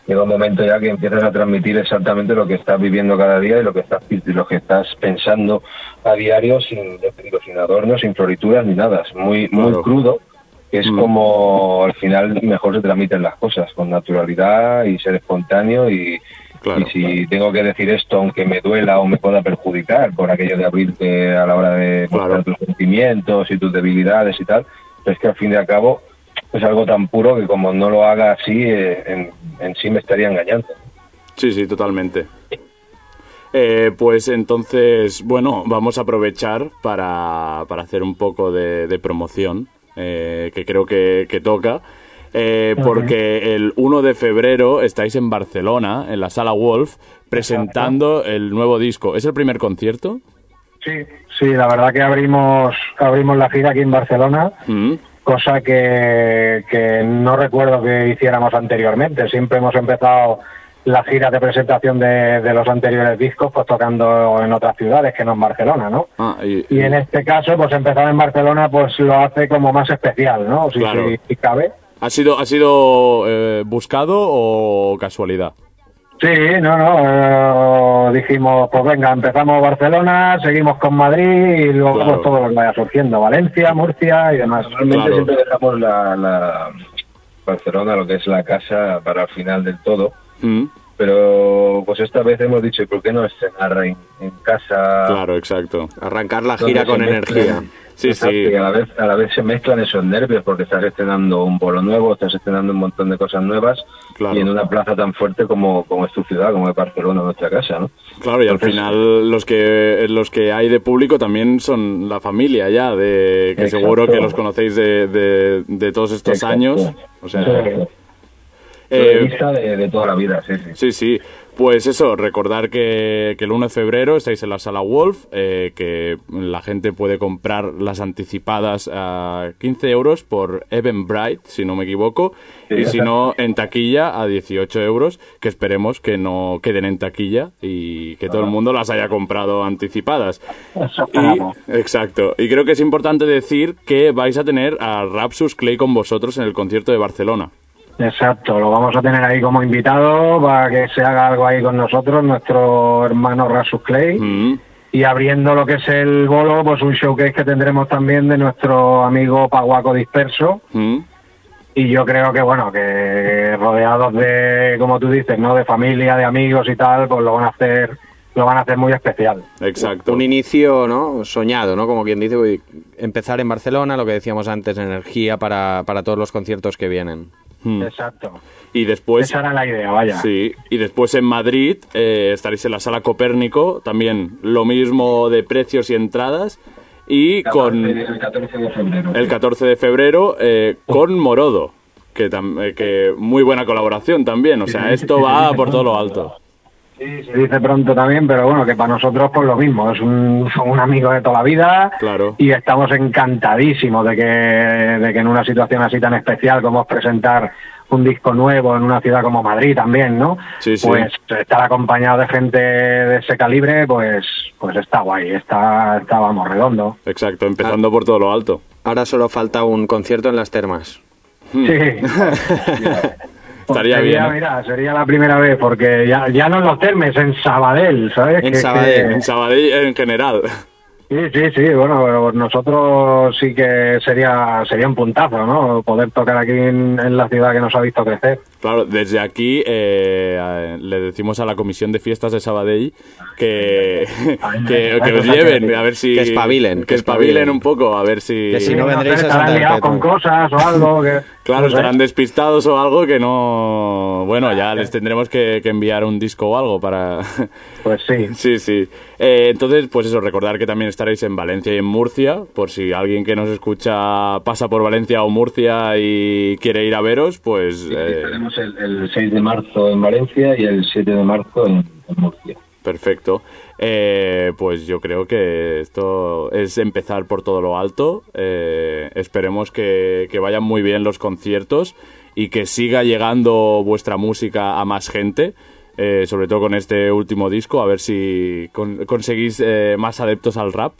Llega un momento ya que empiezas a transmitir exactamente lo que estás viviendo cada día y lo que estás, lo que estás pensando a diario sin, sin adornos, sin florituras ni nada. Es muy, muy Claro. crudo, que es Mm. como al final mejor se transmiten las cosas, con naturalidad y ser espontáneo y, Claro, y si tengo que decir esto aunque me duela o me pueda perjudicar por aquello de abrirte a la hora de Claro. mostrar tus sentimientos y tus debilidades y tal, es que al fin y al cabo es algo tan puro que como no lo haga así, eh, en, en sí me estaría engañando. Sí, sí, totalmente. Eh, pues entonces, bueno, vamos a aprovechar para, para hacer un poco de, de promoción eh, que creo que, que toca. eh, porque el 1 de febrero estáis en Barcelona, en la sala Wolf, presentando el nuevo disco. ¿Es el primer concierto? Sí, sí, la verdad que abrimos, abrimos la gira aquí en Barcelona, Mm. cosa que, que no recuerdo que hiciéramos anteriormente. Siempre hemos empezado las giras de presentación de, de los anteriores discos, pues tocando en otras ciudades que no en Barcelona, ¿no? Ah, y, Y en este caso, pues empezar en Barcelona, pues lo hace como más especial, ¿no? Si, Claro. si- si cabe. ¿Ha sido, ha sido eh, buscado o casualidad? Sí, no, no. eh, dijimos, pues venga, empezamos Barcelona, seguimos con Madrid y luego Claro. pues todo lo que vaya surgiendo, Valencia, Murcia y demás. Normalmente Claro. siempre dejamos la, la Barcelona, lo que es la casa, para el final del todo. Mm, Pero pues esta vez hemos dicho, ¿y por qué no estrenar en, en casa? Claro, exacto. Arrancar la gira con energía. Sí, Exacto, sí. Y a la, vez, a la vez se mezclan esos nervios porque estás estrenando un bolo nuevo, estás estrenando un montón de cosas nuevas Claro. y en una plaza tan fuerte como, como es tu ciudad, como es Barcelona, nuestra casa, ¿no? Claro, y al Entonces- final los que los que hay de público también son la familia ya, de que Exacto. seguro que los conocéis de, de, de todos estos Exacto. años. O sea, Sí. Eh, Lista de, de toda la vida, sí, sí. Sí, sí. Pues eso, recordar que, que el 1 de febrero estáis en la sala Wolf, eh, que la gente puede comprar las anticipadas a 15 euros por Eventbrite, si no me equivoco, Sí, y si no, en taquilla a 18 euros, que esperemos que no queden en taquilla y que todo el mundo las haya comprado anticipadas. Y, exacto. Y creo que es importante decir que vais a tener a Rapsus Clay con vosotros en el concierto de Barcelona. Exacto, lo vamos a tener ahí como invitado para que se haga algo ahí con nosotros, nuestro hermano Rasus Clay. Mm. Y abriendo lo que es el bolo, pues un showcase que tendremos también de nuestro amigo Paguaco Disperso. Mm. Y yo creo que, bueno, que rodeados de, como tú dices, ¿no? De familia, de amigos y tal, pues lo van a hacer, lo van a hacer muy especial. Exacto. Un inicio ¿no? soñado, ¿no? Como quien dice, empezar en Barcelona, lo que decíamos antes, energía para, para todos los conciertos que vienen. Mm. Exacto. Y después, Esa era la idea, vaya. sí, y después en Madrid eh, estaréis en la sala Copérnico, también lo mismo de precios y entradas, y con El 14 de febrero. el 14 de febrero eh, con Morodo, que, eh, que muy buena colaboración también, o sea, esto va por todo lo alto. Sí, se dice pronto también, pero bueno, que para nosotros pues lo mismo, es un, un amigo de toda la vida Claro. y estamos encantadísimos de que, de que en una situación así tan especial como es presentar un disco nuevo en una ciudad como Madrid también, ¿no? Sí, sí. Pues estar acompañado de gente de ese calibre, pues, pues está guay, está, está vamos, redondo. Exacto, empezando por todo lo alto. Ahora solo falta un concierto en las termas. Sí. [LAUGHS] Estaría sería, bien, ¿eh? Mira, sería la primera vez, porque ya, ya no en los termes, en Sabadell, ¿sabes? En Que- Sabadell, que- En Sabadell en general. Sí, sí, sí, bueno, pero nosotros sí que sería sería un puntazo, ¿no? Poder tocar aquí en, en la ciudad que nos ha visto crecer. Claro, desde aquí eh, le decimos a la comisión de fiestas de Sabadell que, [LAUGHS] que, que os lleven, a ver si... Que espabilen, Que espabilen un poco, a ver si... Que si no vendréis a estarán Santa liados con cosas o algo que... [LAUGHS] Claro, estarán despistados o algo que no... Bueno, ya les tendremos que, que enviar un disco o algo para... [LAUGHS] Pues sí. Sí, sí. Eh, entonces, pues eso, recordar que también estaréis en Valencia y en Murcia, por si alguien que nos escucha pasa por Valencia o Murcia y quiere ir a veros, pues... eh, El, el 6 de marzo en Valencia y el 7 de marzo en, en Murcia. Perfecto. Eh, pues yo creo que esto es empezar por todo lo alto. Eh, esperemos que, que vayan muy bien los conciertos y que siga llegando vuestra música a más gente. eh, sobre todo con este último disco, a ver si con- conseguís más adeptos al rap,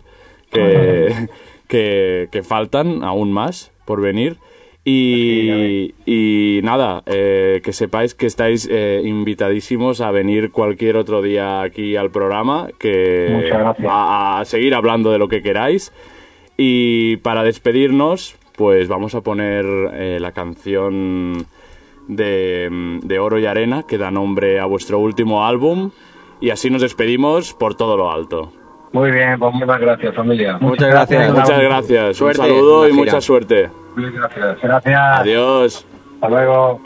que, [LAUGHS] que, que faltan aún más por venir. Y, y nada, eh, que sepáis que estáis eh, invitadísimos a venir cualquier otro día aquí al programa, que Muchas gracias. a, a seguir hablando de lo que queráis. Y para despedirnos, pues vamos a poner eh, la canción de, de Oro y Arena, que da nombre a vuestro último álbum. Y así nos despedimos por todo lo alto. Muy bien, pues Muchas gracias, familia. Muchas gracias. Muchas gracias, Suerte un saludo y mucha suerte. Muchas gracias. Gracias. Adiós. Hasta luego.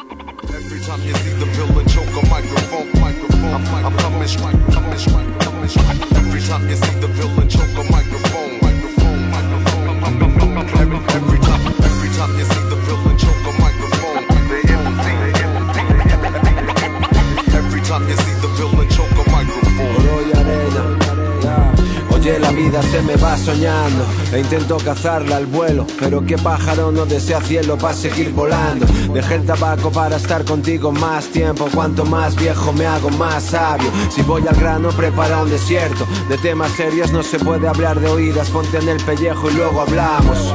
Me va soñando e intento cazarla al vuelo, pero qué pájaro no desea cielo para seguir volando. Dejé el tabaco para estar contigo más tiempo, cuanto más viejo me hago más sabio. Si voy al grano prepara un desierto, de temas serios no se puede hablar de oídas, ponte en el pellejo y luego hablamos.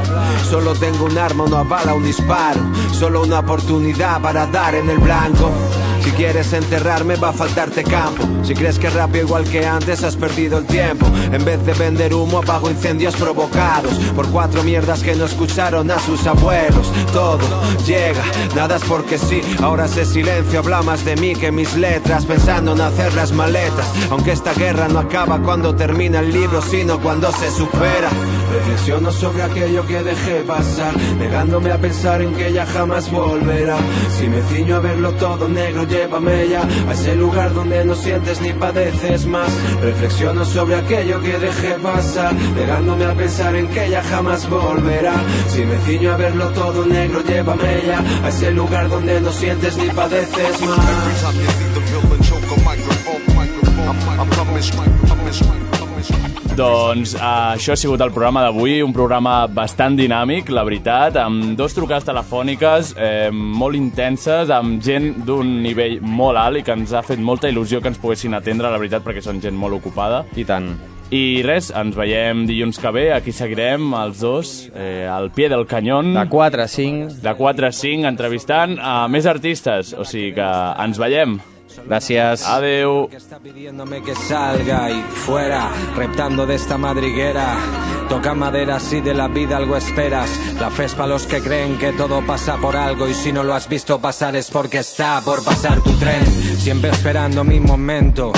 Solo tengo un arma, una bala, un disparo, solo una oportunidad para dar en el blanco. Si quieres enterrarme va a faltarte campo. Si crees que rápido igual que antes has perdido el tiempo. En vez de vender humo apago incendios provocados por cuatro mierdas que no escucharon a sus abuelos. Todo llega, nada es porque sí. Ahora ese silencio habla más de mí que mis letras, pensando en hacer las maletas. Aunque esta guerra no acaba cuando termina el libro, sino cuando se supera. Reflexiono sobre aquello que dejé pasar, negándome a pensar en que ella jamás volverá. Si me ciño a verlo todo negro, llévame ya a ese lugar donde no sientes ni padeces más. Reflexiono sobre aquello que dejé pasar, negándome a pensar en que ella jamás volverá. Si me ciño a verlo todo negro, llévame ya a ese lugar donde no sientes ni padeces más. Doncs uh, això ha sigut el programa d'avui, un programa bastant dinàmic, la veritat, amb dos trucades telefòniques eh, molt intenses, amb gent d'un nivell molt alt i que ens ha fet molta il·lusió que ens poguessin atendre, la veritat, perquè són gent molt ocupada. I tant. I res, ens veiem dilluns que ve, aquí seguirem els dos, eh, al pie del canyón. De 4 a 5. De 4 a 5, entrevistant a més artistes, o sigui que ens veiem. Gràcies. Adeu. Está pidiéndome que salga y fuera, reptando de esta madriguera. Toca madera, si de la vida algo esperas. La fe es para los que creen que todo pasa por algo. Y si no lo has visto pasar es porque está por pasar tu tren. Siempre esperando mi momento.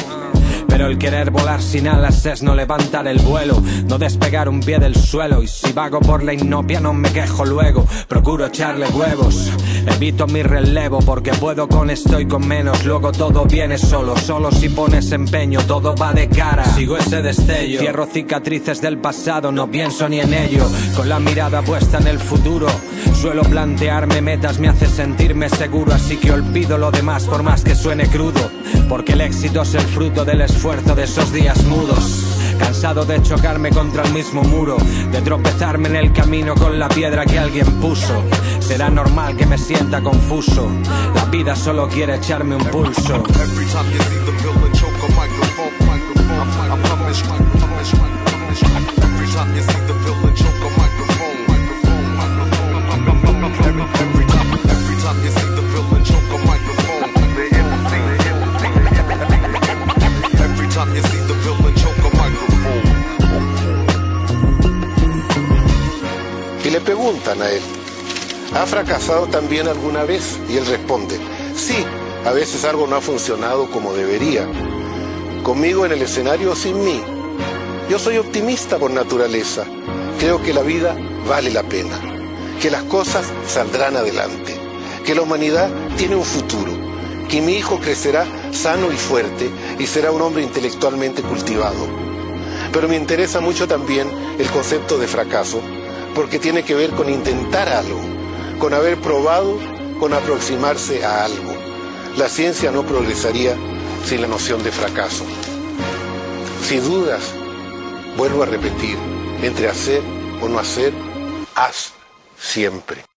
Pero el querer volar sin alas es no levantar el vuelo, no despegar un pie del suelo. Y si vago por la inopia no me quejo luego, procuro echarle huevos. Evito mi relevo porque puedo con esto y con menos. Luego todo viene solo, solo si pones empeño, todo va de cara. Sigo ese destello, cierro cicatrices del pasado, no pienso ni en ello. Con la mirada puesta en el futuro, suelo plantearme metas, me hace sentirme seguro. Así que olvido lo demás por más que suene crudo, porque el éxito es el fruto del esfuerzo de esos días mudos. Cansado de chocarme contra el mismo muro, de tropezarme en el camino con la piedra que alguien puso. Será normal que me sienta confuso. La vida solo quiere echarme un pulso. Preguntan a él, ¿ha fracasado también alguna vez? Y él responde, sí, a veces algo no ha funcionado como debería. Conmigo en el escenario o sin mí. Yo soy optimista por naturaleza. Creo que la vida vale la pena, que las cosas saldrán adelante, que la humanidad tiene un futuro, que mi hijo crecerá sano y fuerte y será un hombre intelectualmente cultivado. Pero me interesa mucho también el concepto de fracaso, porque tiene que ver con intentar algo, con haber probado, con aproximarse a algo. La ciencia no progresaría sin la noción de fracaso. Si dudas, vuelvo a repetir, entre hacer o no hacer, haz siempre.